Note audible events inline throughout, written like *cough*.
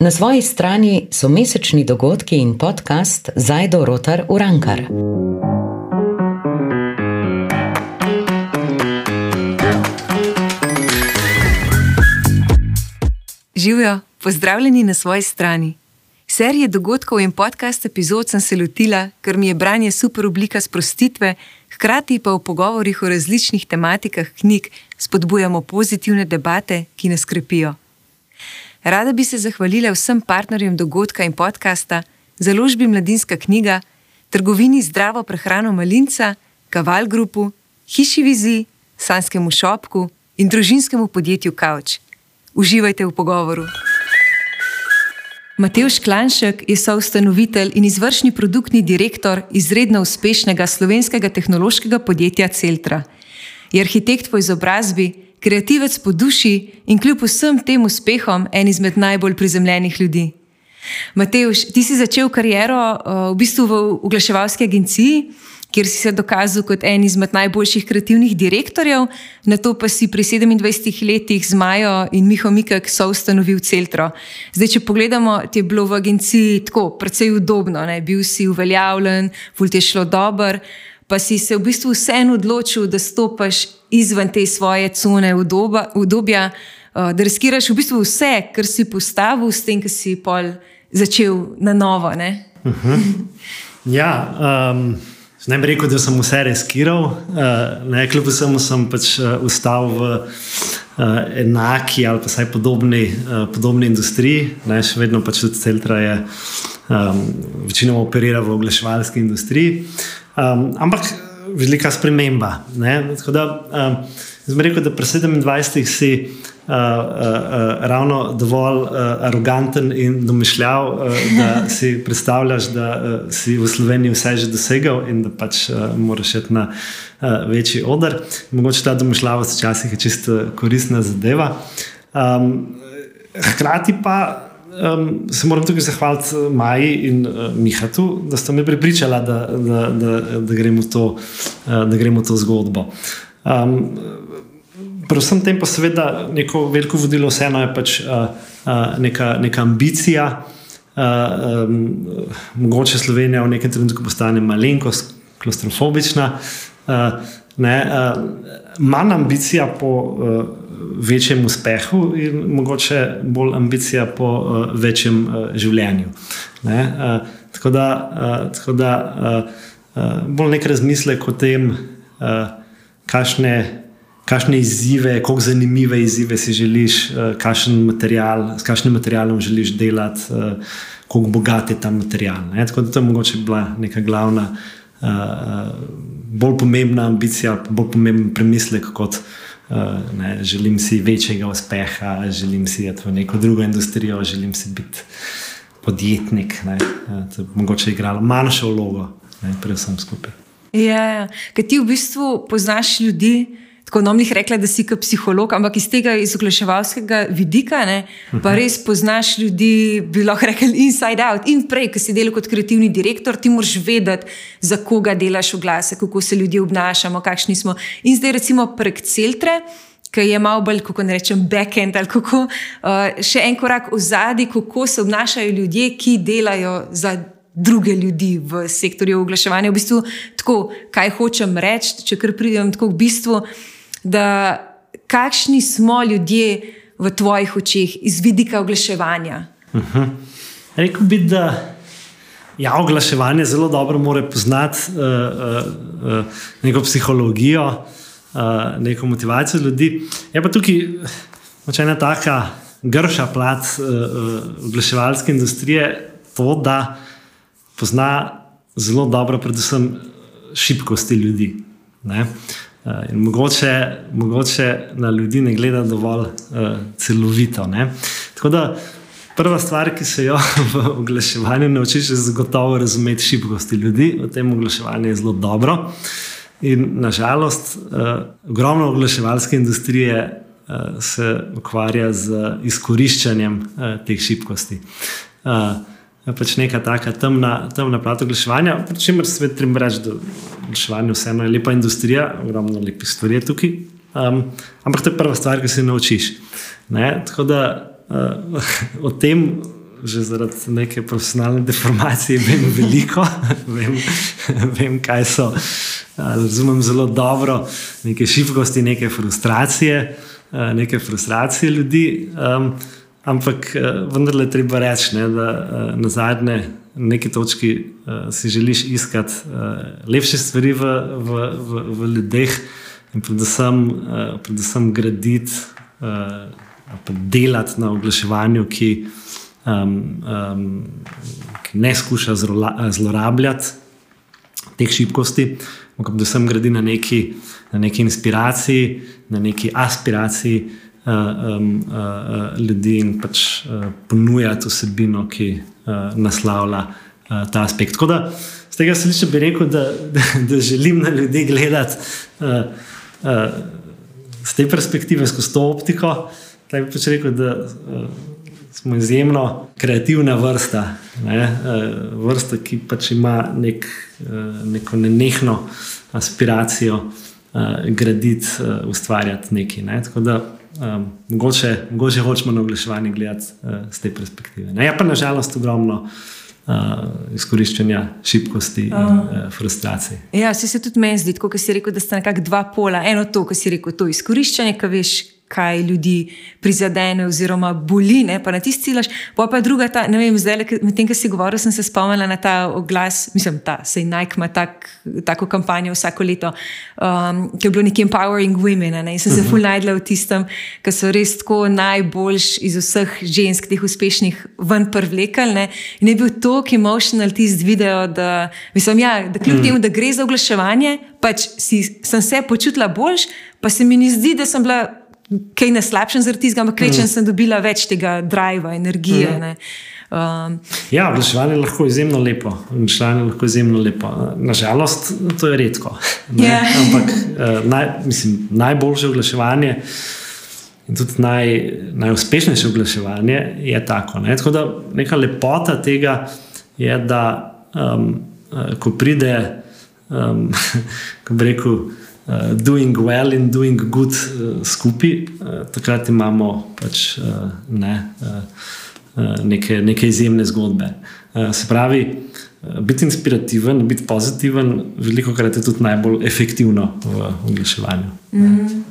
Na svoji strani so mesečni dogodki in podcast Zajdo Rotar Urankar. Živijo, pozdravljeni na svoji strani. Serije dogodkov in podcast epizod sem se lotila, ker mi je branje super oblika sprostitve, hkrati pa v pogovorih o različnih tematikah knjig spodbujamo pozitivne debate, ki nas krepijo. Rada bi se zahvalila vsem partnerjem dogodka in podcasta, založbi Mladinska knjiga, trgovini Zdravo prehrano Malinca, Kaval Grupu, Hiši Vizi, Sanskemu šopku in družinskemu podjetju Kauč. Uživajte v pogovoru. Matejš Klanšek je soustanovitelj in izvršni produktni direktor izredno uspešnega slovenskega tehnološkega podjetja Celtra. Je arhitekt po izobrazbi, kreativec po duši in kljub vsem tem uspehom en izmed najbolj prizemljenih ljudi. Matejš, ti si začel kariero uh, v bistvu v oglaševalski agenciji kjer si se dokazal kot en izmed najboljših kreativnih direktorjev, na to pa si pri 27 letih z Majo in Miho Mikek so ustanovil Celtro. Zdaj, če pogledamo, ti je bilo v agenciji tako, precej udobno, ne? bil si uveljavljen, ful ti je šlo dobro. Pa si se v bistvu vseeno odločil, da stopiš izven te svoje cone udobja, uh, da riskiraš v bistvu vse, kar si postavil, s tem, ki si pol začel na novo. Uh mhm. -huh. Ja. Um... Ne bi rekel, da sem vse reskiral, uh, kljub vsemu sem pač uh, ustal v uh, enaki ali pa vsaj podobni, uh, podobni industriji. Ne, še vedno pač tudi Celtra je um, večinoma operira v oglaševalski industriji. Um, ampak velika sprememba. Ne, da, um, Zdaj, rekel, da pri 27 si uh, uh, uh, ravno dovolj uh, aroganten in domišljav, uh, da *laughs* si predstavljaš, da uh, si v Sloveniji vse že dosegel in da pač uh, moraš iti na uh, večji odr. Mogoče ta domišljavost včasih je čisto koristna zadeva. Um, hkrati pa. Um, se moram tukaj zahvaliti Maji in uh, Mihatu, da sta me pripričala, da, da, da, da, gremo, to, uh, da gremo to zgodbo. Um, Pri vsem tem pa seveda neko veliko vodilo vseeno je pač uh, uh, neka, neka ambicija. Uh, um, mogoče Slovenija v nekem trenutku postane malenkost, klaustrofobična. Uh, ne, uh, manj ambicija po uh, večjem uspehu in mogoče bolj ambicija po večjem življenju. Ne, tako da, tako da bolj nek razmislek o tem, kakšne kakšne izzive, kako zanimive izzive si želiš, kakšen material, s kakšnim materialom želiš delati, kako bogat je ta material. Ne? Tako da to je mogoče bila neka glavna, uh, bolj pomembna ambicija, bolj pomemben premislek kot. Uh, ne, želim si večjega uspeha, želim si iti v neko drugo industrijo, želim si biti podjetnik. Ne, to je mogoče igralo manjšo vlogo, pri vsem skupaj. Ja, ja. Ker ti v bistvu poznaš ljudi, tako nomnih rekla, da si kot psiholog, ampak iz tega izogliševalskega vidika, ne, pa res poznaš ljudi, bi lahko rekel, inside out. In prej, ki si delal kot kreativni direktor, ti moraš vedeti, za koga delaš v glase, kako se ljudje obnašamo, kakšni smo. In zdaj, recimo, prek celtre. Ki je malo bolj, kako rečem, backend ali kako, uh, še en korak v zadnji, kako se obnašajo ljudje, ki delajo za druge ljudi v sektorju oglaševanja. V bistvu, tako, kaj hočem reči, če kar pridem tako v bistvu. Uh, da kakšni smo ljudje v tvojih očeh iz vidika oglaševanja. Uh mhm. -huh. Rekl bi, da ja, oglaševanje zelo dobro more poznati uh, uh, uh, neko psihologijo, uh, neko motivacijo ljudi. Je pa tukaj ena taka grša plat uh, uh, oglaševalske industrije, to, da pozna zelo dobro, predvsem šibkosti ljudi. Ne? Uh, mogoče, mogoče na ljudi ne gleda dovolj uh, celovito. Ne? Tako da prva stvar, ki se jo *laughs* v oglaševanju naučiš, je zagotovo razumeti šibkosti ljudi. V tem oglaševanju je zelo dobro. In nažalost, uh, ogromno oglaševalske industrije uh, se ukvarja z izkoriščanjem uh, teh šibkosti. Uh, pač neka taka temna, temna plat oglaševanja, čemer se treba reči, da oglaševanje vseeno je lepa industrija, ogromno lepih stvari je tukaj. Um, ampak to je prva stvar, ki se naučiš. Ne? Tako da uh, *laughs* o tem že zaradi neke profesionalne deformacije vem veliko, *laughs* vem, *laughs* vem, kaj so. Razumem zelo dobro neke šibkosti, neke frustracije, neke frustracije ljudi. Um, ampak vendarle je treba reči, ne, da na zadnje. Neki točki uh, si želiš iskati uh, lepše stvari v, v, v, v ljudeh, in predvsem, uh, predvsem graditi uh, delati na oglaševanju, ki, um, um, ki ne skuša zlorabljati teh šibkosti, ampak predvsem gradi na neki, na neki inspiraciji, na neki aspiraciji uh, um, uh, ljudi in pač uh, ponujati vsebino, ki uh, naslavlja uh, ta aspekt. Tako da z tega sliša bi rekel, da, da, da želim na ljudi gledati. Uh, uh, Z te perspektive, skozi to optiko, Taj bi pač rekel, da uh, smo izjemno kreativna vrsta. Ne? Uh, vrsta, ki pač ima nek, uh, neko nenehno aspiracijo uh, graditi, uh, ustvarjati nekaj. Ne? Tako da um, mogoče, mogoče hočemo na oglaševanje gledati uh, z te perspektive. Ne? Ja, pa nažalost ogromno. Uh, izkoriščanja šibkosti in uh, frustracij. Ja, se, se tudi meni zdi, kot si rekel, da sta nekako dva pola. Eno to, kar si rekel, to izkoriščanje, ki veš, kaj ljudi prizadene, oziroma boli, ne, pa na tisti cilaš. Pa pa druga, ta, ne vem, zdaj, medtem, ko si govoril, sem se spomnila na ta oglas, mislim, da se Nike ima tak, tako kampanjo vsako leto, um, ki je bilo nekje empowering women. Ne, in sem se mhm. ful najdla v tistem, ki so res tako najboljši iz vseh žensk, teh uspešnih, ven prvlekal. Ne, in je bil tako emotional tisti video, da, mislim, ja, da kljub mhm. temu, da gre za oglaševanje, pač si, sem se počutila boljš, pa se mi ni zdi, da sem bila kaj ne slabšem zaradi tega, ampak večjem mm. sem dobila več tega driva, energije. Mm. Um, ja, oglaševanje je lahko izjemno lepo, oglaševanje je lahko izjemno lepo. Nažalost, to je redko. Yeah. Ja. *laughs* Ampak uh, naj, mislim, najboljše oglaševanje in tudi naj, najuspešnejše oglaševanje je tako. Ne? Tako da neka lepota tega je, da um, ko pride, um, *laughs* ko bi rekel uh, doing well in doing good uh, skupaj, uh, takrat imamo pač, uh, ne, uh, neke, neke izjemne zgodbe. Uh, se pravi, uh, biti inspirativen, biti pozitiven, veliko krat je tudi najbolj efektivno v oglaševanju. Mm.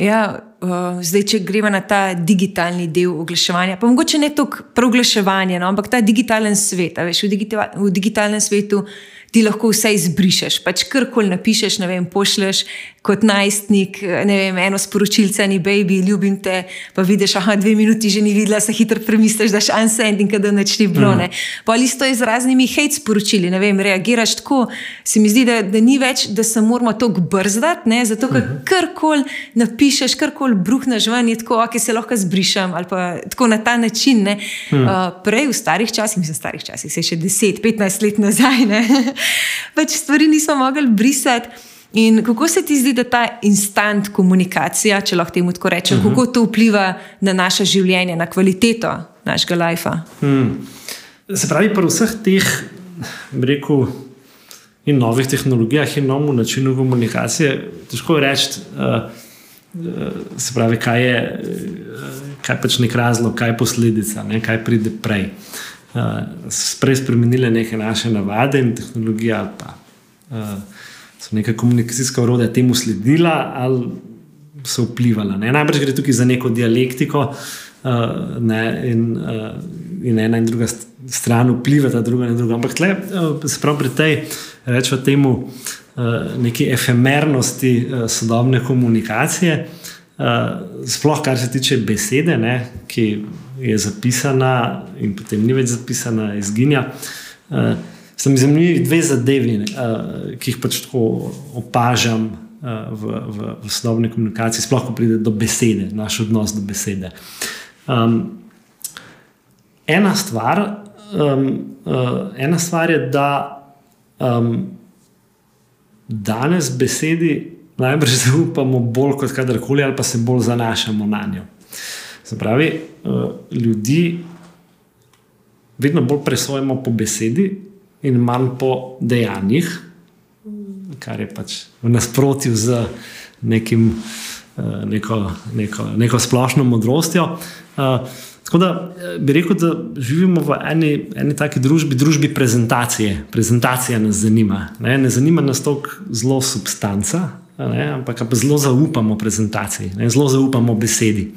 Ja, uh, zdaj, če gremo na ta digitalni del oglaševanja, pa mogoče ne toliko preoglaševanje, no, ampak ta digitalen svet. Veš, v, digita v digitalnem svetu ti lahko vse izbrišeš. Pač karkoli napišeš, ne vem, pošleš kot najstnik, ne vem, eno sporočilce, ni baby, ljubim te, pa vidiš, ah, dve minuti že ni videla, se hitro premisliš, daš unsending, da neč ni bilo. Ne. Mm. Pa ali stoji z raznimi hate sporočili, ne vem, reagiraš tako. Se mi zdi, da, da ni več, da se moramo tako brzdati, ne, zato ker mhm. karkoli napišeš, karkoli bruhneš ven, je tako, ok, se lahko zbrišem ali pa tako na ta način. Uh, prej v starih časih, mislim, starih časih, se je še 10-15 let nazaj. *laughs* pač stvari nismo mogli brisati. In kako se ti zdi, da ta instant komunikacija, če lahko temu tako rečem, uh mhm. -huh. kako to vpliva na naše življenje, na kvaliteto našega lajfa? Hmm. Se pravi, pri vseh teh, rekel, in novih tehnologijah, in novemu načinu komunikacije, težko je reči, uh, se pravi, kaj je, kaj pač nek razlog, kaj je posledica, ne, kaj pride prej. Uh, uh, prej spremenile neke naše navade in tehnologije, ali pa uh, so neka komunikacijska urodja temu sledila ali so vplivala. Ne? Najbrž gre tukaj za neko dialektiko uh, ne? in, uh, in ena in druga stran vplivata druga na drugo. Ampak tle, uh, se pravi pri tej, rečemo temu, uh, neki efemernosti uh, sodobne komunikacije. Uh, sploh, kar se tiče besede, ne, ki je zapisana in potem ni več zapisana, izginja. Uh, Sem zanimiv dve zadevi, uh, ki jih pač tako opažam uh, v, v, v sodobni komunikaciji, sploh ko pride do besede, naš odnos do besede. Um, ena, stvar, um, uh, ena stvar je, da um, danes besedi najbrž *laughs* zaupamo bolj kot kadarkoli, ali pa se bolj zanašamo na njo. Se pravi, uh, ljudi vedno bolj presojamo po besedi in manj po dejanjih, kar je pač v nasprotju z nekim, uh, neko, neko, neko splošno modrostjo. Uh, Tako da bi rekel, da živimo v eni, eni taki družbi, družbi prezentacije. Prezentacija nas zanima. Ne, ne zanima nas toliko zelo substanca, ne, ampak pa zelo zaupamo prezentaciji, ne, zelo zaupamo besedi.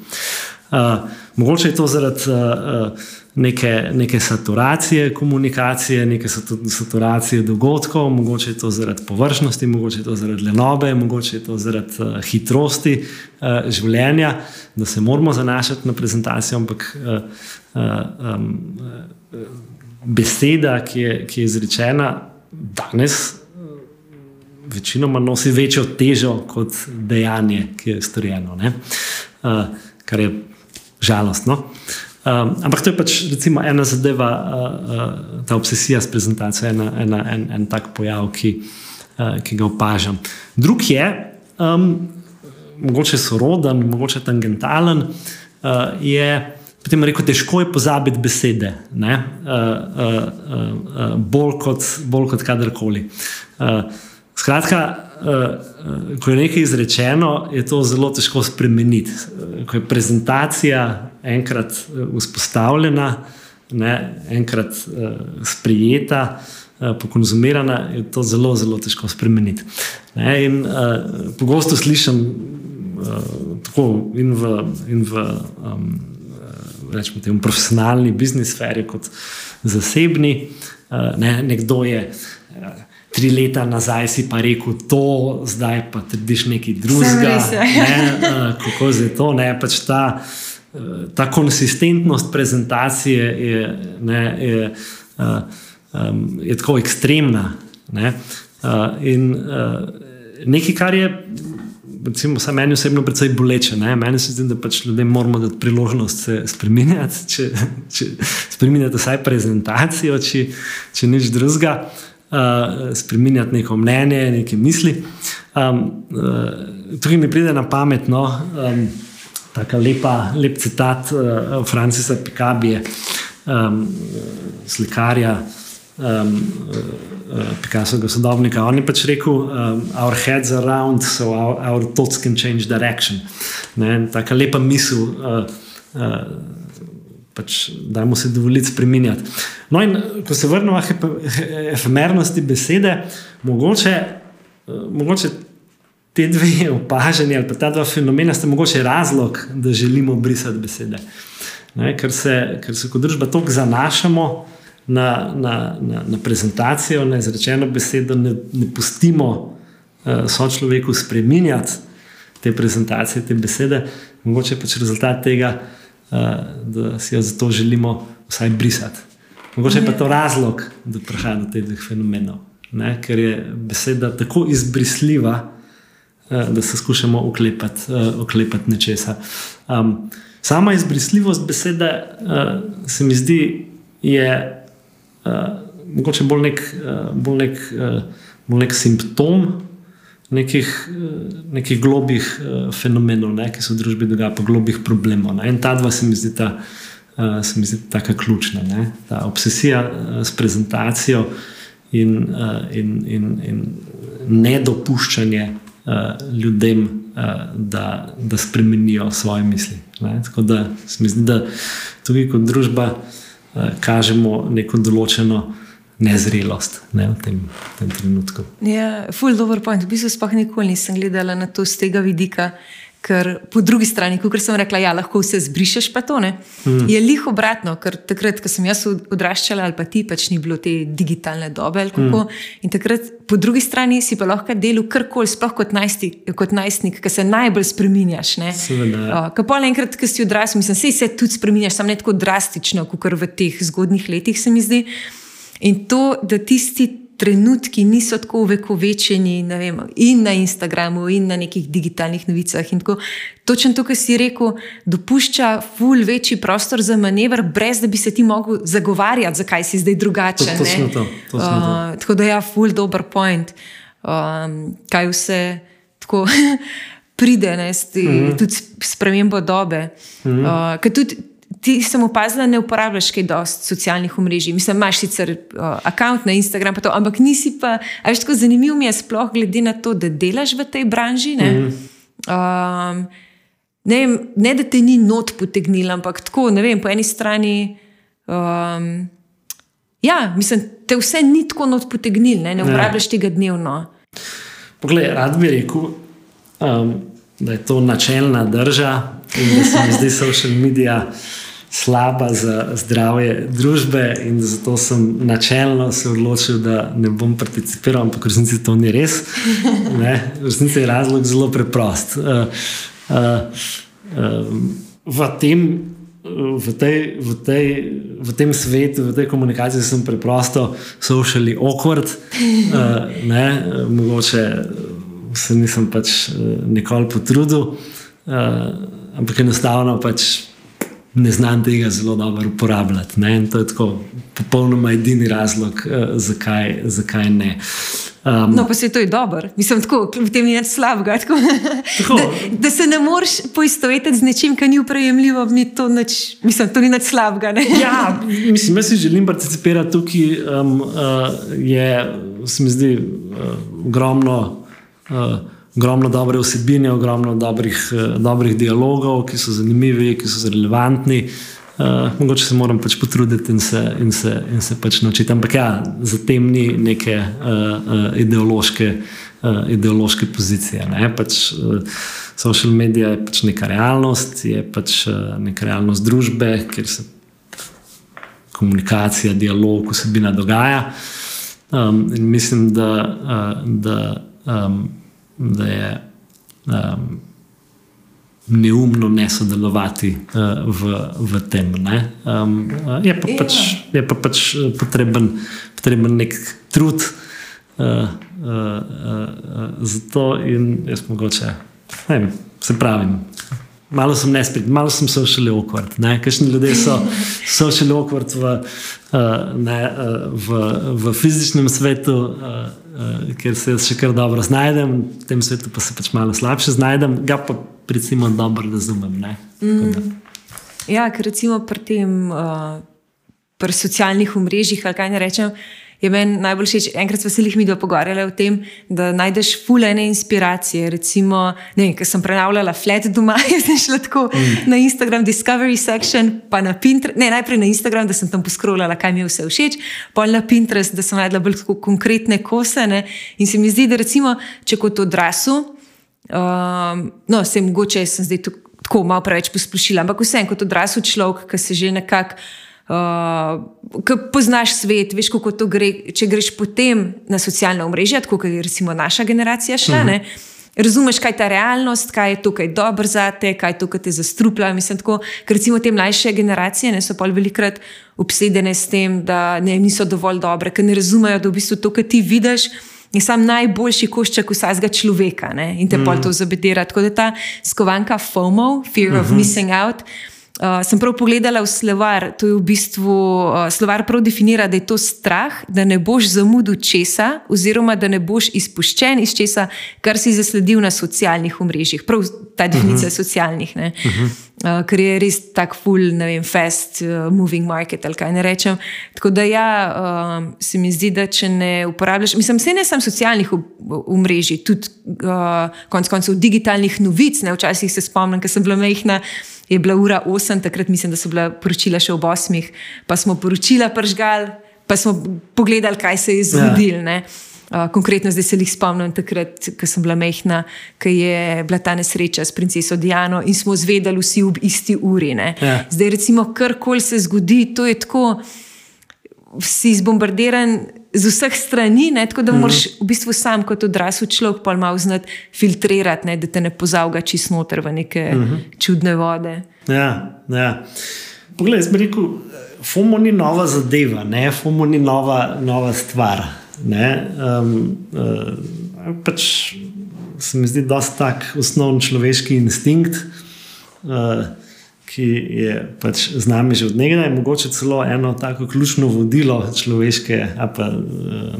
Uh, mogoče je to zaradi uh, neke, neke saturacije komunikacije, neke saturacije dogodkov, mogoče je to zaradi površnosti, mogoče je to zaradi lenobe, mogoče je to zaradi uh, hitrosti uh, življenja, da se moramo zanašati na prezentacijo, ampak uh, uh, um, beseda, ki je, ki je izrečena danes. Večinoma nosi večjo težo kot dejanje, ki je storjeno, uh, kar je žalostno. Um, ampak to je pač recimo, ena zadeva, uh, uh, ta obsesija s prezentacijo, ena, ena, en, en tak pojav, ki, uh, ki ga opažam. Drug je, um, mogoče soroden, mogoče tangentalen, uh, je potem rekel, težko je pozabiti besede, uh, uh, uh, uh, bolj, kot, bolj kot kadarkoli. Uh, skratka, ko je nekaj izrečeno, je to zelo težko spremeniti. Ko je prezentacija enkrat vzpostavljena, ne, enkrat uh, sprijeta. Pokonzumirana je to zelo, zelo težko spremeniti. Ne, in, uh, pogosto slišim uh, in v, in v um, rečemo, tem, profesionalni biznis sferi, kot zasebni. Uh, ne, nekdo je uh, tri leta nazaj si pa rekel to, zdaj pa trdiš nekaj drugega. Ja. Ne, uh, kako je to? Ne, pač ta, uh, ta konsistentnost prezentacije je, ne, je, um, je tako ekstremna. Ne, in nekaj, kar je. Recimo, meni osebno je precej boleče. Ne? Meni se zdi, da pač ljudem moramo dati priložnost se spremenjati, če, če spremenjate vsaj prezentacijo, če, če nič drugega. Uh, uh, spremenjati neko mnenje, neke misli. Um, uh, tukaj mi pride na pamet, no, um, tako lepa, lep citat uh, Francisa Picabije, um, slikarja. Um, uh, Picasso, sodobnika. On je pač rekel, um, our heads are round, so our, our thoughts can change direction. Tako lepa misel, uh, uh, pač, da mu se dovoliti spremenjati. No, in ko se vrnemo k efemernosti besede, mogoče, uh, mogoče te dve *laughs* opažanja ali pa ta dva fenomena sta mogoče razlog, da želimo brisati besede. Ne, ker, se, ker se kot družba tako zanašamo na, na, na, na prezentacijo, na izrečeno besedo, ne, ne pustimo uh, sočloveku spremenjati te prezentacije, te besede, mogoče pač rezultat tega. Da si jo zato želimo vsaj brisati. Mogoče pa je to razlog, da prihaja do teh dveh fenomenov. Ne? Ker je beseda tako izbrisljiva, da se skušamo oklepati, eh, oklepati nečesa. Um, sama izbrisljivost besede se mi zdi, je mogoče bolj nek, bolj nek, bolj nek simptom nekih, nekih globih uh, fenomenov, ne, ki se v družbi dogajajo, pa globih problemov. Ne. In ta dva se mi zdi ta, uh, se mi zdi tako ključna. Ne. Ta obsesija uh, s prezentacijo in, in, in, in nedopuščanje ljudem, da, da spremenijo svoje misli. Ne. Tako da se mi zdi, da tudi kot družba kažemo neko določeno nezrelost ne, v, tem, v tem trenutku. Ja, ful, dober point. V bistvu sploh nikoli nisem gledala na to z tega vidika. Ker po drugi strani, kot sem rekla, ja, lahko vse zbrišeš, pa to ne. Mm. Je lih obratno, ker takrat, ko sem jaz odraščala, ali pa ti, pač ni bilo te digitalne dobe. Mm. In takrat, po drugi strani, si pa lahko delal karkoli, sploh kot, najsti, kot najstnik, ki se najbolj spremenjaš. Ja. Ko pa enkrat, ki si odrasel, mislim, se, se tudi spremenjaš, samo ne tako drastično, kot v teh zgodnih letih, se mi zdi. In to, da tisti trenutki niso tako uvekovečeni vem, in na Instagramu, in na nekih digitalnih novicah. Tako, točno to, kar si rekel, dopušča ful večji prostor za manever, brez da bi se ti mogel zagovarjati, zakaj si zdaj drugačen. To, to to, to. Uh, tako da je ja, ful dober point, um, kaj vse tako. *laughs* Pride ne, sti, mm -hmm. tudi spremembo dobe. Mm -hmm. uh, ti sem opazila, da ne uporabljaš kaj dosti socialnih omrežij. Mislim, imaš sicer račun uh, na Instagramu, ampak nisi pa. Veš, tako zanimivo mi je, sploh glede na to, da delaš v tej branži. Mm -hmm. um, ne, vem, ne da te ni not potegnil, ampak tako, ne vem, po eni strani. Um, ja, mislim, te vse ni tako not potegnil, ne, ne uporabljaš tega dnevno. Poglej, rad bi rekel, um, da je to načelna drža in da se mi zdi social media slaba za zdravje družbe, in zato sem načelno se odločil, da ne bom participiral, ampak v resnici to ni res. *laughs* Ne? V resnici je razlog zelo preprost. Uh, uh, uh, v, tem, v, tej, v, tej, v tem svetu, v tej komunikaciji sem preprosto socially awkward. Uh, ne? Mogoče se nisem pač nikoli potrudil, uh, ampak enostavno pač ne znam tega zelo dobro uporabljati. Ne? To je tako popolnoma edini razlog, uh, zakaj, zakaj ne. Um, no, pa se to je dobro, mislim, tako, v tem ni nič slabega. Tako, tako. Da, da se ne moreš poistovetiti z nečim, kar ni uprejemljivo, mi to, neč, mislim, to ni nič slabega. Ne? Ja, mislim, jaz si želim participirati tukaj, um, uh, je, se mi zdi, uh, ogromno. Uh, ogromno dobre vsebine, ogromno dobrih, uh, dobrih dialogov, ki so zanimivi, ki so relevantni. Uh, mogoče se moram pač potruditi in se, in se, in se pač naučiti. Ampak ja, za tem ni neke uh, uh, ideološke, uh, ideološke pozicije. Ne? Pač, uh, social media je pač neka realnost, je pač uh, neka realnost družbe, kjer se komunikacija, dialog, vsebina dogaja. Um, in mislim, da. Uh, da um, da je um, neumno ne sodelovati uh, v, v tem. Um, je, pa pač, je pa pač uh, potreben, potreben nek trud uh, uh, uh, za to, in jaz mogoče, ne vem, se pravim. Malo sem nesprit, malo sem se šele okvart. Kajšni ljudje so se šele okvart v, uh, ne, uh, v, v fizičnem svetu, uh, uh, kjer se jaz še kar dobro znajdem, v tem svetu pa se pač malo slabše znajdem, ga pa recimo dobro razumem. Mm. Ja, ker recimo pri tem, uh, pri socialnih omrežjih, ali kaj ne rečem je meni najbolj všeč. Enkrat smo se jih mi dva pogovarjali o tem, da najdeš fulene inspiracije. Recimo, ne vem, ker sem prenavljala flat doma, *laughs* sem šla tako mm. na Instagram, Discovery section, pa na Pinterest. Ne, najprej na Instagram, da sem tam poskrolala, kaj mi je vse všeč, pa na Pinterest, da sem najdela bolj konkretne kose. Ne? In se mi zdi, da recimo, če kot odrasel, um, no, se mogoče sem zdaj tako malo preveč posplošila, ampak vsem kot odrasel človek, ki se že nekako uh, poznaš svet, veš, kako to gre. Če greš potem na socialne omrežja, kot je recimo naša generacija šla. Uh mhm. -huh. Razumeš, kaj je ta realnost, kaj je tukaj dobro za te, kaj je tukaj te zastruplja. Mislim, tako, ker recimo te mlajše generacije ne, so pa velikrat obsedene s tem, da ne, niso dovolj dobre, ker ne razumejo, da v bistvu to, kar ti vidiš, je sam najboljši košček vsakega človeka ne, in te mm. pol to zabedira. Tako da ta skovanka FOMO, Fear mm -hmm. of mhm. Missing Out. Uh, sem prav pogledala v slovar. To je v bistvu uh, slovar prav definira, da je to strah, da ne boš zamudil česa, oziroma da ne boš izpuščen iz česa, kar si zasledil na socialnih omrežjih. Prav ta definicija uh mhm. -huh. socialnih. Uh -huh. Uh, ker je res tako full, ne vem, fast uh, moving market ali kaj ne rečem. Tako da ja, uh, se mi zdi, da če ne uporabljaš, mislim, se ne samo socialnih omrežij, tudi uh, konec koncev digitalnih novic. Ne? Včasih se spomnim, ker sem bila mehna je bila ura 8, takrat mislim, da so bila poročila še ob 8, pa smo poročila pržgal, pa smo pogledali, kaj se je zgodilo. Ja. Uh, konkretno zdaj se jih spomnim, takrat, ko sem bila mehna, ko je bila ta nesreča s princeso Diano in smo zvedali vsi v isti uri. Ja. Zdaj, recimo, karkoli se zgodi, to je tako, si zbombardiran z vseh strani, ne? tako da mm moraš v bistvu sam kot odrasel človek pa malo znati filtrirati, ne? da te ne pozavga čisto noter v neke mm -hmm. čudne vode. Ja, ja. Poglej, jaz bi rekel, FOMO ni nova zadeva, ne? FOMO ni nova, nova stvar. Um, uh, pač se mi zdi, da je tak osnovni človeški instinkt. Uh, ki je pač z nami že od nekdaj, mogoče celo eno tako ključno vodilo človeške, pa,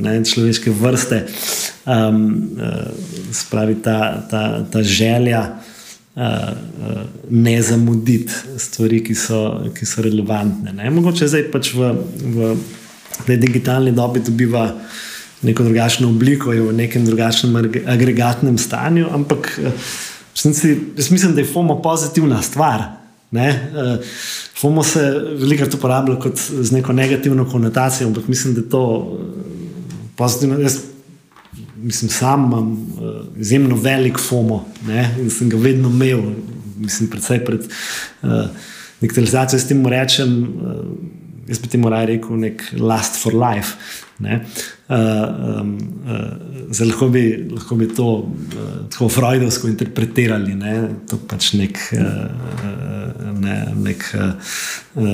ne, človeške vrste, um, spravi ta, ta, ta želja. Uh, ne zamuditi stvari, ki so, ki so relevantne. Ne? Mogoče zdaj pač v, v digitalni dobi dobiva neko drugačno obliko, je v nekem drugačnem agregatnem stanju, ampak jaz mislim, da je FOMO pozitivna stvar. Ne? Uh, FOMO se veliko uporablja kot z neko negativno konotacijo, ampak mislim, da je to uh, pozitivno. Jaz, mislim, sam imam uh, izjemno velik FOMO ne? in sem ga vedno imel, mislim, predvsej pred uh, digitalizacijo. S tem rečem, uh, jaz bi temu raje rekel, nek last for life. Ne? Uh, um, uh, Zdaj, lahko, bi, lahko bi to uh, tako freudovsko interpretirali, je to pač nek, uh, ne, nek uh, uh,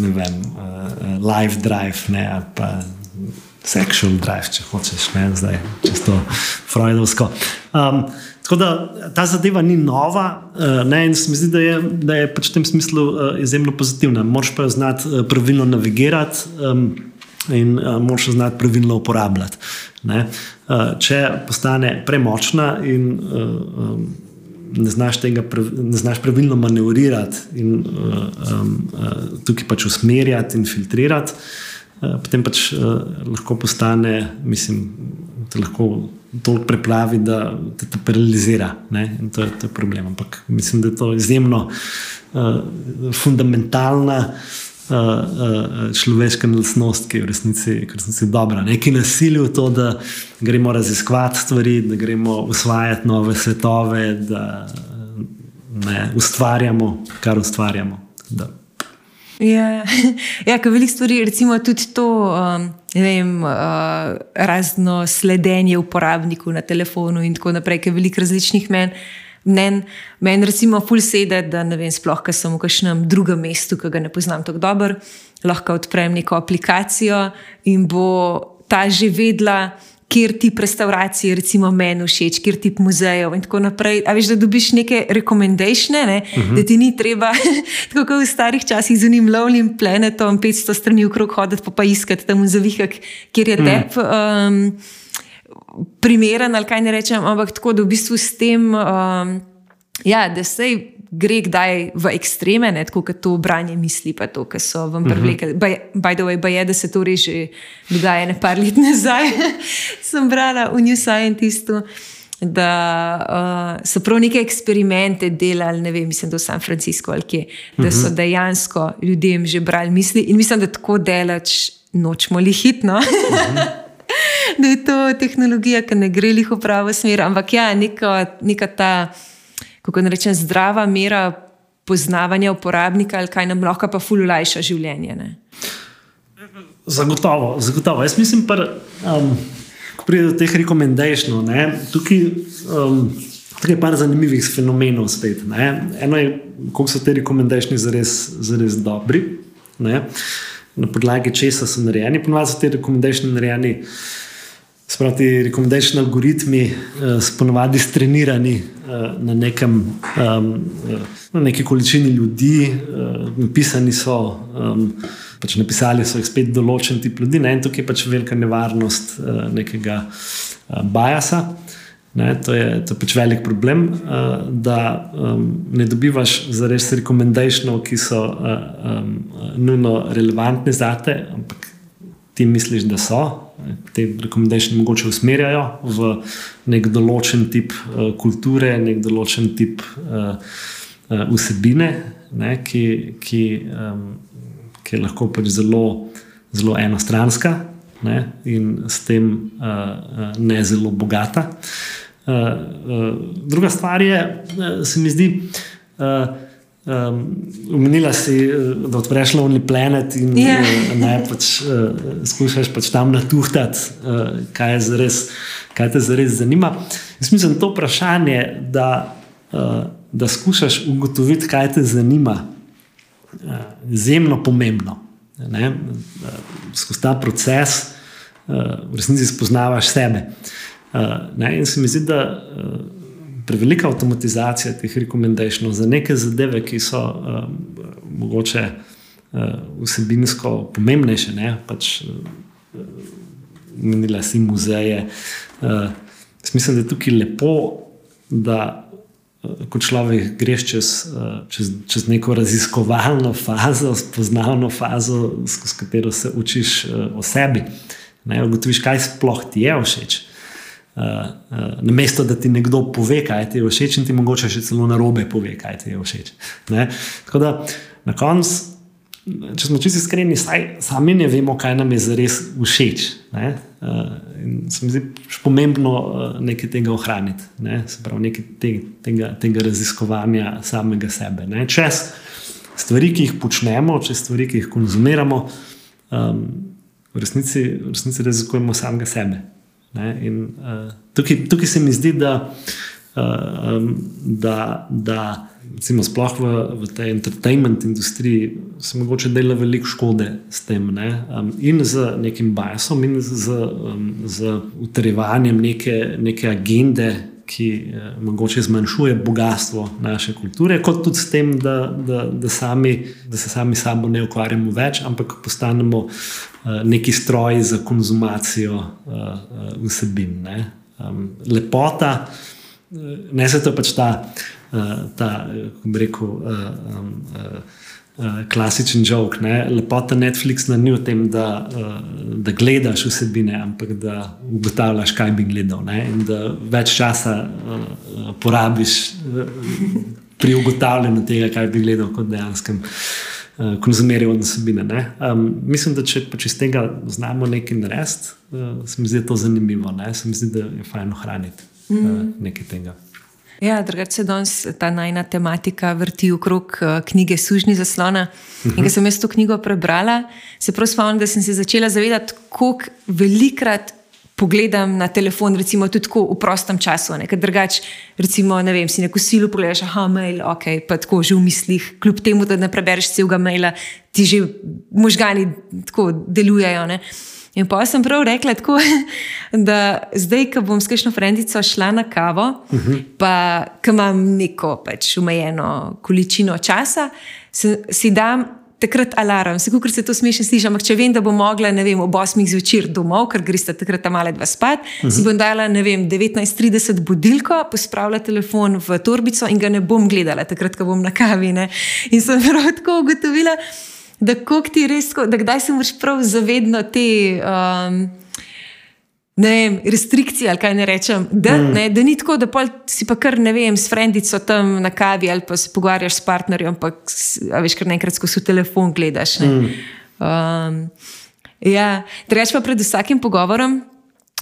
ne vem, uh, life drive, ne, pa sexual drive, če hočeš, ne, zdaj čisto freudovsko. Um, Tako da ta zadeva ni nova, ne, in se mi zdi, da je, da je pač v tem smislu izjemno pozitivna. Moš pa jo znati pravilno navigirati. Um, in uh, moraš znati pravilno uporabljati. Ne? Uh, če postane premočna in uh, um, ne, znaš tega, ne znaš pravilno manevrirati in uh, um, uh, tukaj pač usmerjati in filtrirati, uh, potem pač uh, lahko postane, mislim, da lahko. Toliko preplavi, da te, te paralizira. To je, to je problem. Ampak mislim, da je to izjemno uh, fundamentalna uh, uh, uh, človeška lastnost, ki je v resnici, v resnici dobra. Neki nasilje v to, da gremo raziskovati stvari, da gremo usvajati nove svetove, da ne, ustvarjamo, kar ustvarjamo. Da. Ja, *laughs* ja veliko stvari, recimo tudi to. Um... Vem, uh, razno sledenje uporabniku na telefonu, in tako naprej, ki je veliko različnih mnen mnen, meni recimo ful sede, da ne vem, sploh, ker sem v kažem drugem mestu, ki ga ne poznam tako dobro, lahko odprem neko aplikacijo in bo ta že vedla, kjer ti restauracije, recimo meni všeč, kjer ti muzejev in tako naprej. A veš, da dobiš neke rekomendacije, ne? uh -huh. da ti ni treba, *laughs* tako kot v starih časih, z unim lovnim planetom, 500 strani okrog hoditi, pa, pa iskati tam zavihak, kjer je tep. Uh -huh. um, primeren, ali kaj ne rečem, ampak tako, da v bistvu s tem, um, ja, da se gre kdaj v ekstreme, ne, tako kot to branje misli, pa to, kar so vam privlekli. Uh -huh. By the way, pa je, da se to reže, dogaja nekaj let nazaj. *laughs* Sem brala v New Scientistu. Da uh, so prav neke eksperimente delali, ne vem, mislim, da v San Franciscu ali kje, da so mhm. dejansko ljudem že brali misli in mislim, da tako delač nočemo lihitno. Mhm. *laughs* da je to tehnologija, ki ne gre jih v pravo smer. Ampak ja, neka, neka ta, kako ne rečem, zdrava mera poznavanja uporabnika, ali kaj nam lahko pa fululajša življenje. Ne? Zagotovo, zagotovo. Jaz mislim, da um, pride do teh rekomendacijov. Tukaj um, je par zanimivih fenomenov spet. Eno je, koliko so te rekomendacije zares, zares dobri. Ne? Na podlagi česa so narejeni, ponovadi so te rekomendacije narejeni. Spravi, ti rekomendacijski algoritmi uh, so ponovadi strenirani uh, na, nekem, um, na neki količini ljudi, uh, napisani so, um, pač napisali so jih spet določen tip ljudi, ne? in tukaj je pač velika nevarnost uh, nekega uh, bajasa. Ne? To, je, je pač velik problem, uh, da um, ne dobivaš za res rekomendacijov, ki so uh, um, nujno relevantni za te, ampak ti misliš, da so te rekomendacije mogoče usmerjajo v nek določen tip uh, kulture, nek določen tip uh, uh, vsebine, ne, ki, ki, um, ki je lahko pač zelo, zelo enostranska ne, in s tem uh, ne zelo bogata. Uh, uh, druga stvar je, uh, se mi zdi. Uh, Umenila um, si, eh, da odpreš lovni planet in yeah. Ja. ne, pač, uh, skušaš pač tam natuhtati, uh, kaj, kaj te zares zanima. Jaz mislim, da je to vprašanje, da, uh, da skušaš ugotoviti, kaj te zanima, uh, izjemno pomembno. Ne, uh, skozi ta proces uh, v resnici spoznavaš sebe. Uh, ne, in se mi zdi, da. Uh, prevelika avtomatizacija teh rekomendacij za neke zadeve, ki so um, mogoče uh, vsebinsko pomembnejše. Ne? Pač, uh, Menila si muzeje. Uh, mislim, da je tukaj lepo, da uh, kot človek greš čez, uh, čez, čez neko raziskovalno fazo, spoznavno fazo, skozi katero se učiš uh, o sebi. Ugotoviš, kaj sploh ti je všeč. Uh, uh, na mesto, da ti nekdo pove, kaj ti je všeč, in ti mogoče še celo na robe pove, kaj ti je všeč. Ne? Tako da na koncu, če smo čisto iskreni, sami ne vemo, kaj nam je zares všeč. Uh, se mi zdi pomembno uh, nekaj tega ohraniti, ne? se pravi, nekaj te, tega, tega raziskovanja samega sebe. Ne? Čez stvari, ki jih počnemo, čez stvari, ki jih konzumiramo, um, v resnici, v resnici raziskujemo samega sebe. In, uh, tukaj, tukaj se mi zdi, da, uh, um, da, da recimo, sploh v, v tej entertainment industriji se mogoče dela veliko škode s tem. Um, in z nekim bajasom, in z, um, z utrjevanjem neke, neke agende, ki uh, mogoče zmanjšuje bogatstvo naše kulture, kot tudi s tem, da, da, da, sami, da se sami sabo ne ukvarjamo več, ampak postanemo. Eh, neki stroji za konzumacijo uh, vsebin. Ne? Um, lepota, ne se to pač ta, uh, ta kako bi rekel. Uh, um, uh, Uh, klasičen jok. Lepota Netflixa ni v tem, da, uh, da gledaš vsebine, ampak da ugotavljaš, kaj bi gledal. Ne? In da več časa uh, porabiš pri ugotavljanju tega, kaj bi gledal, kot dejansko uh, konzumirajo vsebine. Um, mislim, da če pač iz tega znamo nekaj narediti, se mi zdi to zanimivo. Ne? Se mi zdi, da je fajn ohraniti uh, nekaj tega. Ja, drugače se danes ta najna tematika vrti okrog uh, knjige Sužni zaslona. Uh -huh. In ko sem jaz to knjigo prebrala, se prav spomnim, da sem se začela zavedati, kako velikrat pogledam na telefon, recimo tudi v prostem času. Ker drugače, recimo, ne vem, si neko silo pogledaš, ah, mail, ok, pa tako že v mislih, kljub temu, da ne prebereš celega maila, ti že možgani tako delujejo. Ne? In pa sem prav rekla, tako, *laughs* da zdaj, ko bom s kakšno frendico šla na kavo, uh -huh. pa imam neko pač omejeno količino časa, se, si dam takrat alarm, se kukor se to smešno sliši, ampak če vem, da bom mogla, vem, ob 8 zvečer domov, ker greste takrat tam male dva spat, uh -huh. si mhm. bom dala, ne vem, 19:30 budilko, pospravila telefon v torbico in ga ne bom gledala, takrat, ko bom na kavi. Ne? In sem prav tako ugotovila, da res, da kdaj se moraš prav zavedno te. Um, ne vem, restrikcije ali kaj ne rečem. Da, mm. ne, da ni tako, da si pa kar ne vem, s frendico tam na kavi ali pa se pogovarjaš s partnerjem, ampak veš, kar nekrat skozi telefon gledaš. Mm. Um, ja, Reč pa pred vsakim pogovorom.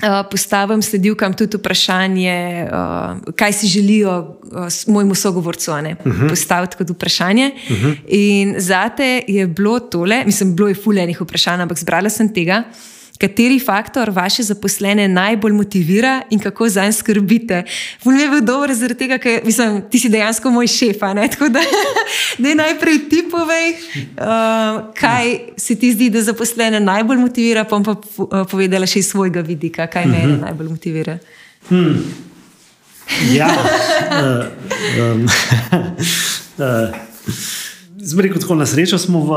Uh, postavim sledilkam tudi vprašanje, uh, kaj si želijo uh, mojemu sogovorcu uh mhm. -huh. postaviti kot vprašanje. Uh mhm. -huh. In zate je bilo tole, mislim, bilo je fuljenih vprašanj, ampak zbrala sem tega. Uh, kateri faktor vaše zaposlene najbolj motivira in kako za njega skrbite. Vul mi je bil dober, zaradi tega, ker mislim, ti si dejansko moj šef. Tako da *laughs* ne najprej ti povej, uh, kaj se ti zdi, da zaposlene najbolj motivira, pa bom pa uh, povedala še iz svojega vidika, kaj me mm -hmm. najbolj motivira. Hmm. Ja. uh, um, uh. Zmeraj, tako na srečo smo v,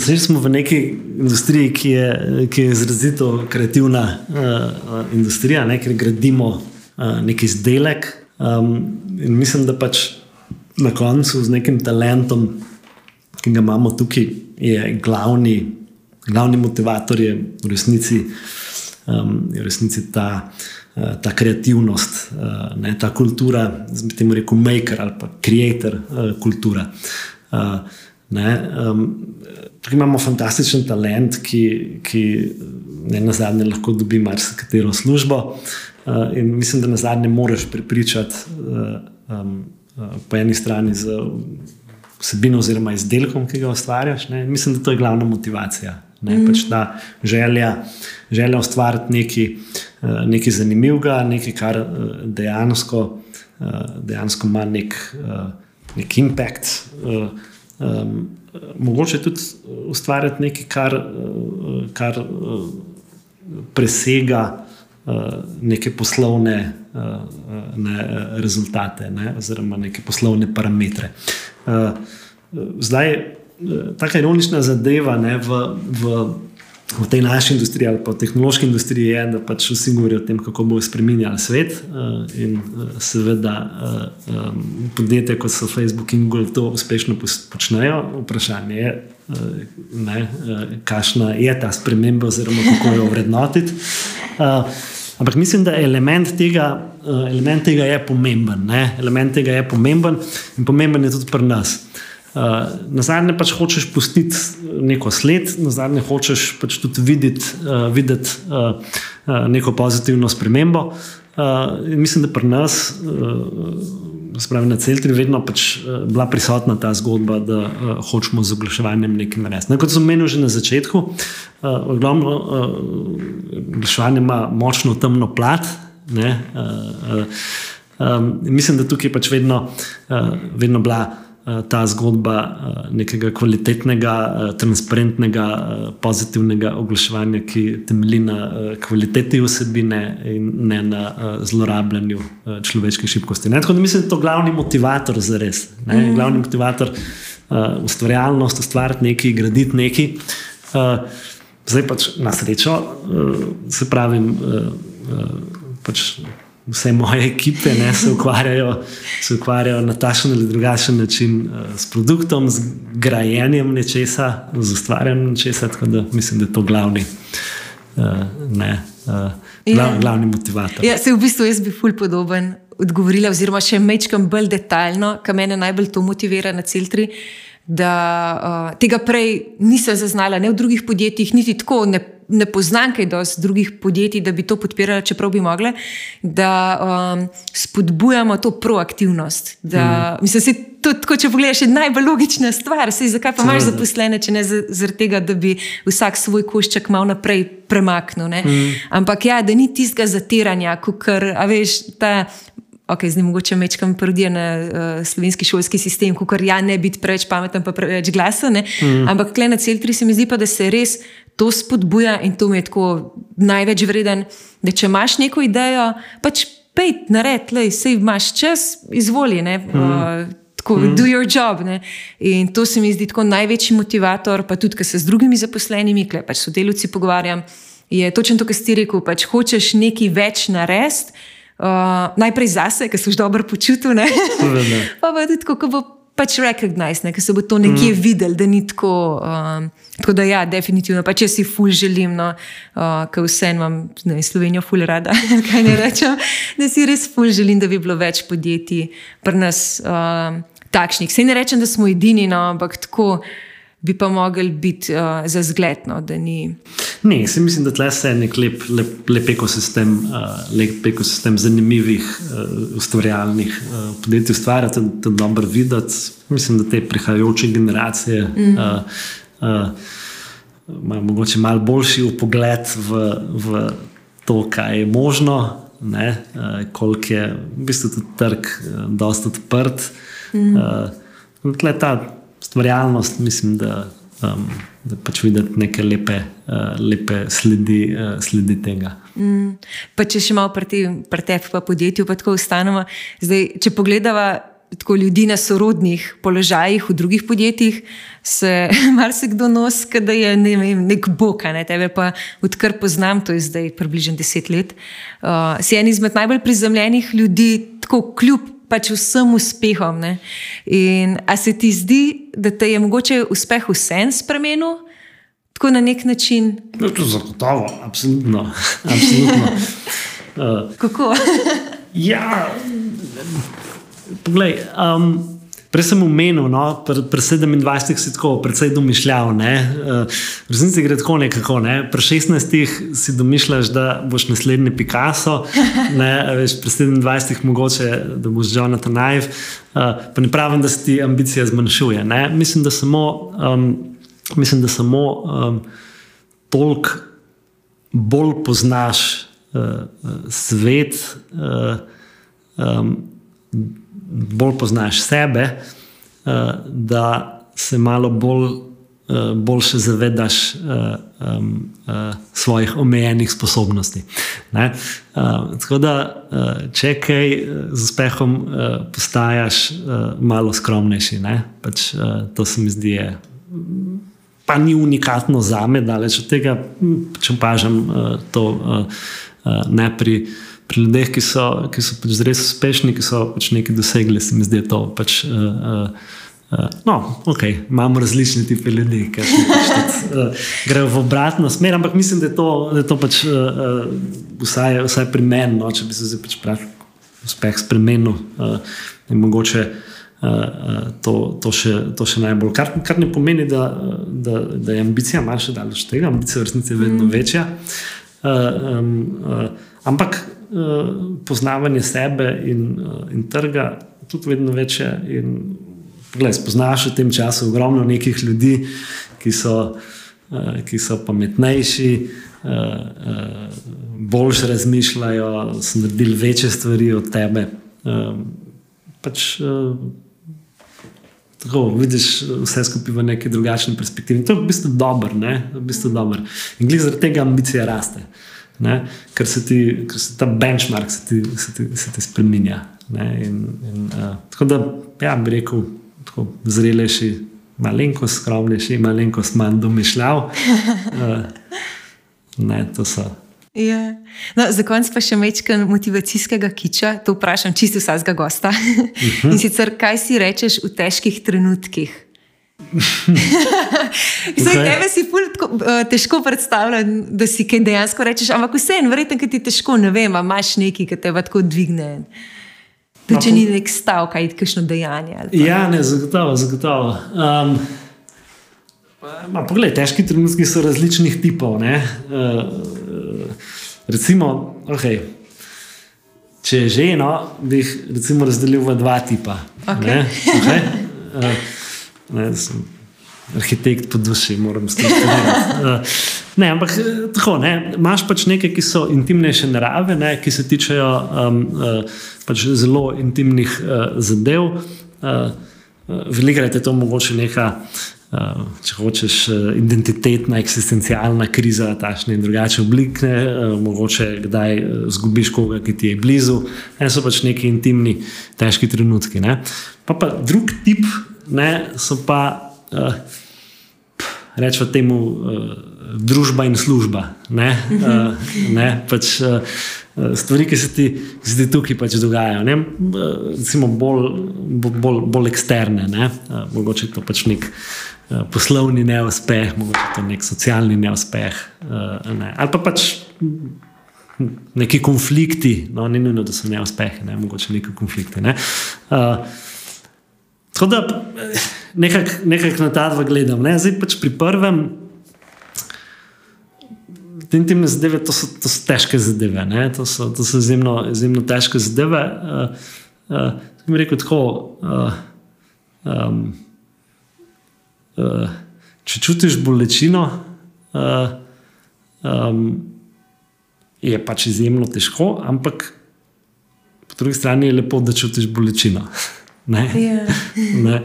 srečo smo v neki industriji, ki je, ki je izrazito kreativna uh, industrija, ne, ker gradimo uh, neki izdelek. Um, in mislim, da pač na koncu z nekim talentom, ki ga imamo tukaj, je glavni, glavni motivator je v resnici, um, je v resnici ta. Ta kreativnost, ne, ta kultura, temu rečemo, maker ali pa creator kultura. Uh, ne, um, tukaj imamo fantastičen talent, ki, ki ne na zadnje lahko dobi marsikatero službo. Uh, in mislim, da na zadnje moraš prepričati uh, um, uh, po eni strani z vsebino oziroma izdelkom, ki ga ustvarjaš. Ne. Mislim, da to je glavna motivacija. Ne, mm. pač ta želja, želja ustvariti nekaj, nekaj zanimivega, nekaj, kar dejansko, dejansko ima nek. Nek impact. Uh, um, mogoče tudi ustvarjati nekaj, kar, uh, kar uh, presega uh, neke poslovne uh, ne, rezultate, ne, oziroma neke poslovne parametre. Uh, zdaj, uh, ta ironična zadeva ne, v. v v tej naši industriji ali pa v tehnološki industriji je, da pač vsi govorijo o tem, kako bo spremenjal svet. Eh, in eh, seveda eh, podjetja, kot so Facebook in Google, to uspešno počnejo. Vprašanje je, ne, kakšna je ta sprememba, oziroma kako jo vrednotiti. ampak mislim, da element tega, element tega je pomemben. Ne? Element tega je pomemben in pomemben je tudi pri nas. Uh, na zadnje pač hočeš pustiti neko sled, na zadnje hočeš pač tudi videti, uh, videti uh, uh, neko pozitivno spremembo. Uh, mislim, da pri nas. Uh, spravi, na celotni vedno pač, uh, bila prisotna ta zgodba, da uh, hočemo z oglaševanjem nekaj narediti. Ne, kot sem menil že na začetku, uh, glavno, uh, oglaševanje ima močno temno plat. Ne, uh, uh, um, mislim, da tukaj je pač vedno, uh, vedno bila. Eh, ta zgodba eh, nekega kvalitetnega, eh, transparentnega, pozitivnega oglaševanja, ki temelji na kvaliteti vsebine in ne na zlorabljanju človeških šibkosti. Ne? Tako da mislim, da je to glavni motivator za res. Mm -hmm. Glavni motivator ustvarjalnost, ustvariti nekaj, graditi nekaj. Zdaj pač na srečo, se pravi, uh, pač vse moje ekipe ne, se, ukvarjajo, se ukvarjajo na takšen ali drugačen način uh, s produktom, z grajenjem nečesa, z ustvarjanjem nečesa. Tako da mislim, da je to glavni, uh, ne, uh, glav, ja. glavni motivator. Ja, se v bistvu jaz bi ful podoben odgovorila, oziroma še mečkam bolj detaljno, kar mene najbolj to motivira na celtri. Da uh, tega prej nisem zaznala, ne v drugih podjetjih, niti tako ne ne poznam kaj dosti drugih podjetij, da bi to podpirali, čeprav bi mogli, da um, spodbujamo to proaktivnost. Da, mm. Mislim, je to, tako, če pogledaš, najbolj logična stvar. Sej, zakaj pa imaš zaposlene, če ne zaradi tega, da bi vsak svoj košček malo naprej premaknil. Mm. Ampak ja, da ni tistega zatiranja, kot veš. Ta, Ok, zdaj mogoče mečkam prodijo na uh, slovenski šolski sistem, kot ja, ne biti preveč pameten, pa preveč glasen. Mm. Ampak klej na cel tri se mi zdi pa, da se res to spodbuja in to mi je tako največ vreden, da če imaš neko idejo, pač pej, nared, le, sej imaš čas, izvoli. Ne, mm. uh, Tako, mm. do your job. Ne? In to se mi zdi tako največji motivator, pa tudi, ker se z drugimi zaposlenimi, ki pač sodelavci pogovarjam, je točno to, kar si rekel. Pač hočeš nekaj več narediti, uh, najprej zase, ker si dobro počutil. *laughs* pa pa tudi, kako bo pač recognize, ker se bo to nekje mm. videl, da ni tako. Um, tako da, ja, definitivno, pa če si ful želim, no, uh, ker vse imam, ne, Slovenijo ful rada, *laughs* kaj ne rečem, da si res ful želim, da bi bilo več podjetij pri nas um, takšnih. Sej ne rečem, da smo edini, no, ampak tako bi pa mogli biti uh, za zgled. No, Ne, se mislim, da tle se nek lep, lep, lep ekosistem, uh, lep ekosistem zanimivih, uh, ustvarjalnih uh, podjetij ustvarja, da je dobro videti. Mislim, da te prihajajoče generacije mm. uh, uh, imajo morda malo boljši pogled v, v to, kaj je možno, uh, koliko je v bistvu tudi trg, uh, dosta odprt. Mm. Uh, tle ta ustvarjalnost, mislim, da um, da pač videti neke lepe, uh, lepe sledi, uh, sledi tega. Mm. Če še malo pri tebi, pa podjetju, pa tako ostanemo. Zdaj, če pogledamo tako ljudi na sorodnih položajih v drugih podjetjih, se *laughs* marsikdo nosi, da je ne vem, nek bok, ne tebe pa odkar poznam, to je zdaj približno deset let. Uh, si en izmed najbolj prizemljenih ljudi, tako kljub pač vsem uspehom. Ne? In a se ti zdi, da te je mogoče uspeh vsem spremenil? Tako na nek način. No, to je zagotovo, absolutno. *laughs* absolutno. uh, *laughs* Kako? *laughs* ja, poglej. Um, Prej sem omenil, no, pri pr 27 si tako precej domišljal. Uh, v resnici gre tako nekako. Ne? Pri 16 si domišljaš, da boš naslednji Picasso, *laughs* ne? veš, pri 27 mogoče, da boš Jonathan Ive. Uh, pa ne pravim, da se ti ambicija zmanjšuje. Ne? Mislim, da samo, um, mislim, da samo um, toliko bolj poznaš uh, svet. Uh, um, bolj poznaš sebe, uh, da se malo bolj, uh, boljše zavedaš uh, um, uh, svojih omejenih sposobnosti. Uh, tako da, če kaj z uspehom postajaš malo skromnejši, pač, uh, to se mi zdi. Je, Pa ni unikatno za me, da od tega, hm, če opažam uh, to uh, uh, ne pri uh, pri ljudeh, ki so, ki so pač res uspešni, ki so pač nekaj dosegli, se mi zdi, da je to pač, uh, uh, Uh, no, ok, imamo različne tipe ljudi, ki pač *laughs* uh, grejo v obratno smer, ampak mislim, da je to, da je to pač, uh, vsaj, vsaj pri meni, no, če bi se zdaj pač prav uspeh spremenil, uh, in mogoče uh, to, to, še, to še najbolj. Kar, kar ne pomeni, da, da, da je ambicija manjša daleč tega, ambicija v resnici je vedno mm. večja. Uh, um, uh, ampak uh, poznavanje sebe in, uh, in trga je tudi vedno večje. In, Poglej, spoznaš v tem času ogromno nekih ljudi, ki so, uh, ki so pametnejši, uh, uh, boljš razmišljajo, so naredili večje stvari od tebe. Uh, pač, uh, tako, vidiš vse skupaj v neki drugačni perspektivi. To je v bistvu dobro. V bistvu dober. In glede zaradi tega ambicija raste. Ne? Ker se ti, ker se ta benchmark se ti, se ti, se ti spremenja. In, in, uh, tako da, ja, bi rekel tako zrelejši, malenkost skromnejši, malenkost manj domišljav. Uh, *laughs* ne, to so. Ja. No, za konec pa še nekaj motivacijskega kiča, to vprašam čisto vsakega gosta. Uh *laughs* -huh. In sicer, kaj si rečeš v težkih trenutkih? *laughs* Zdaj, okay. tebe si tako, uh, težko predstavljati, da si kaj dejansko rečeš, ampak vseeno, verjetno, ti je težko, ne vem, imaš nekaj, ki te tako dvigne. Tudi, če ni nek stav, kaj je kakšno dejanje. Ja, ne, zagotovo. zagotovo. Um, ma, poglej, težki trenutki so različnih tipov. Uh, recimo, okay, če je ženo, bi jih razdelil v dva tipa. Okay. Ne? Okay? Uh, ne, arhitekt po duši, moram stati. *laughs* Ne, ampak tako, ne, imaš pač nekaj, ki so intimnejše narave, ne, ki se tičejo um, uh, pač zelo intimnih uh, zadev. Uh, Velikrat je to mogoče neka, uh, če hočeš, identitetna, eksistencialna kriza, tašne in drugačne oblike, uh, mogoče kdaj zgubiš koga, ki ti je blizu. Ne, so pač neki intimni, težki trenutki. Pa, pa drug tip ne, so pa. Uh, rečemo temu uh, družba in služba. Ne? Uh, ne? Pač, uh, stvari, ki se ti, ki se ti tukaj pač dogajajo, ne? recimo bolj, bolj, bolj eksterne. Ne? Uh, mogoče to pač nek uh, poslovni neuspeh, mogoče to nek socialni neuspeh. Uh, ne? Ali pa pač. Neki konflikti, no, ni nujno, da so neuspehi, ne, mogoče neki konflikti. Ne. Uh, tako da nekako nekak na ta dva gledam. Ne? Zdaj pač pri prvem, te intimne zadeve, to so, to so težke zadeve, to so, to so izjemno, izjemno težke zadeve. Uh, uh, mi rekel tako. Uh, um, uh, če čutiš bolečino, uh, um, je pač izjemno težko, ampak po drugi strani je lepo, da čutiš bolečino. *laughs* Ne? Yeah. Ja. *laughs* ne?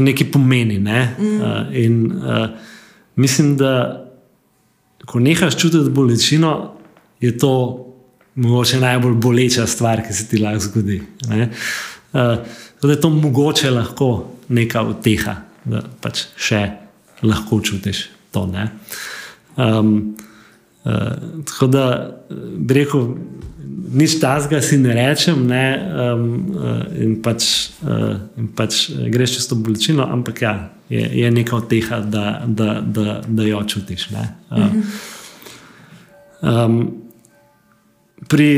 nekaj pomeni. Ne? Mm. Uh, in uh, mislim, da ko nehaš čutiti bolečino, je to mogoče najbolj boleča stvar, ki se ti lahko zgodi. Uh, da je to mogoče lahko neka uteha, da pač še lahko čutiš to. Um, uh, tako da bi rekel nič tazga si ne rečem, ne, um, uh, in, pač, uh, in pač greš čez to bolečino, ampak ja, je, je nekaj od tega, da, da, da, da jo čutiš. Uh, um, pri,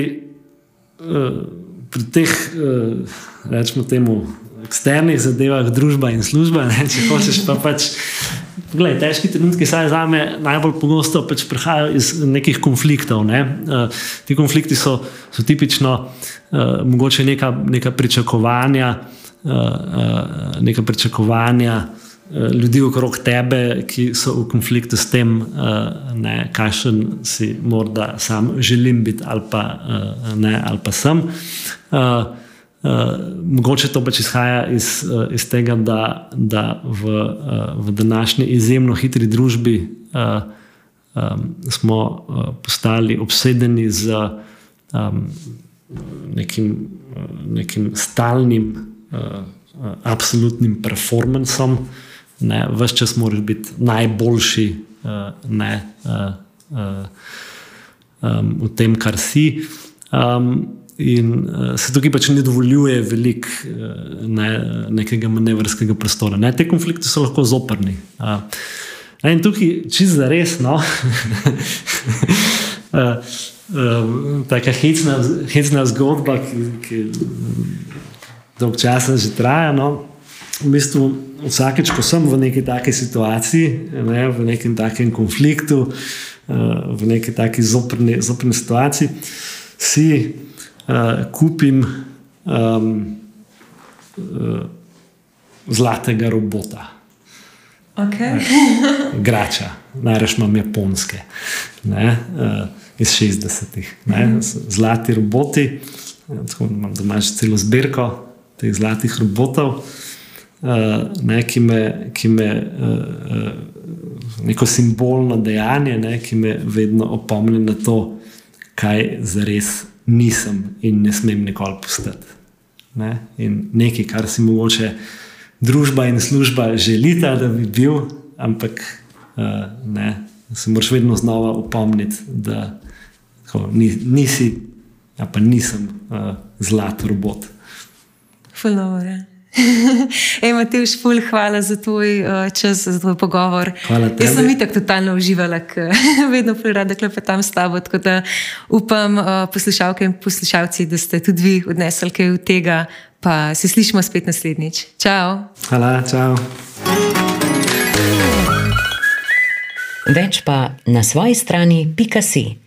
uh, pri teh, uh, rečemo temu, eksternih zadevah, družba in služba, ne, če hočeš pa pač. Glej, težki trenutki, saj za me najbolj pogosto pač prihajajo iz nekih konfliktov. Ne? Uh, ti konflikti so, so tipično uh, mogoče neka, neka pričakovanja, uh, uh, neka pričakovanja uh, ljudi okrog tebe, ki so v konfliktu s tem, uh, kakšen si morda sam želim biti ali pa, uh, ne, ali pa sem. Uh, mogoče to pač izhaja iz, uh, iz tega, da, da v, uh, v današnji izjemno hitri družbi uh, um, smo uh, postali obsedeni z um, nekim, uh, nekim stalnim, uh, uh, absolutnim performancem. Ves čas moraš biti najboljši uh, ne, uh, uh, um, v tem, kar si. Um, in uh, se tukaj pač ne dovoljuje veliko uh, ne, nekega manevrskega prostora. Ne, te konflikte so lahko zoprni. Uh, in tukaj, čisto za res, no, *laughs* uh, uh, tako hecna, hecna zgodba, ki, ki dolgo časa že traja. No, v bistvu, vsakeč, ko sem v neki taki situaciji, ne, v nekem takem konfliktu, uh, v neki taki zoprni, zoprni situaciji, si uh, kupim um, uh, zlatega robota. Okay. *laughs* Grača, najraž imam japonske, ne, uh, iz 60-ih. Mm. Zlati roboti, tako imam doma že celo zbirko teh zlatih robotov, uh, ne, ki me, ki me uh, neko simbolno dejanje, ne, ki me vedno opomni na to, kaj zares nisem in ne smem nikoli postati. Ne? In nekaj, kar si mogoče družba in služba želita, da bi bil, ampak uh, ne, se moraš vedno znova upomniti, da tako, nisi, ja pa nisem uh, zlat robot. Fulano. *laughs* Ej, Matejš, ful, hvala za tvoj uh, čas, za tvoj pogovor. Hvala tebi. Jaz sem itak totalno uživala, ker *laughs* vedno prirada klepetam s tabo. Tako da upam, uh, poslušalke in poslušalci, da ste tudi vi odnesli kaj od tega. Pa se slišimo spet naslednjič. Čau. Hvala, čau. Več pa na svoji strani, pika si.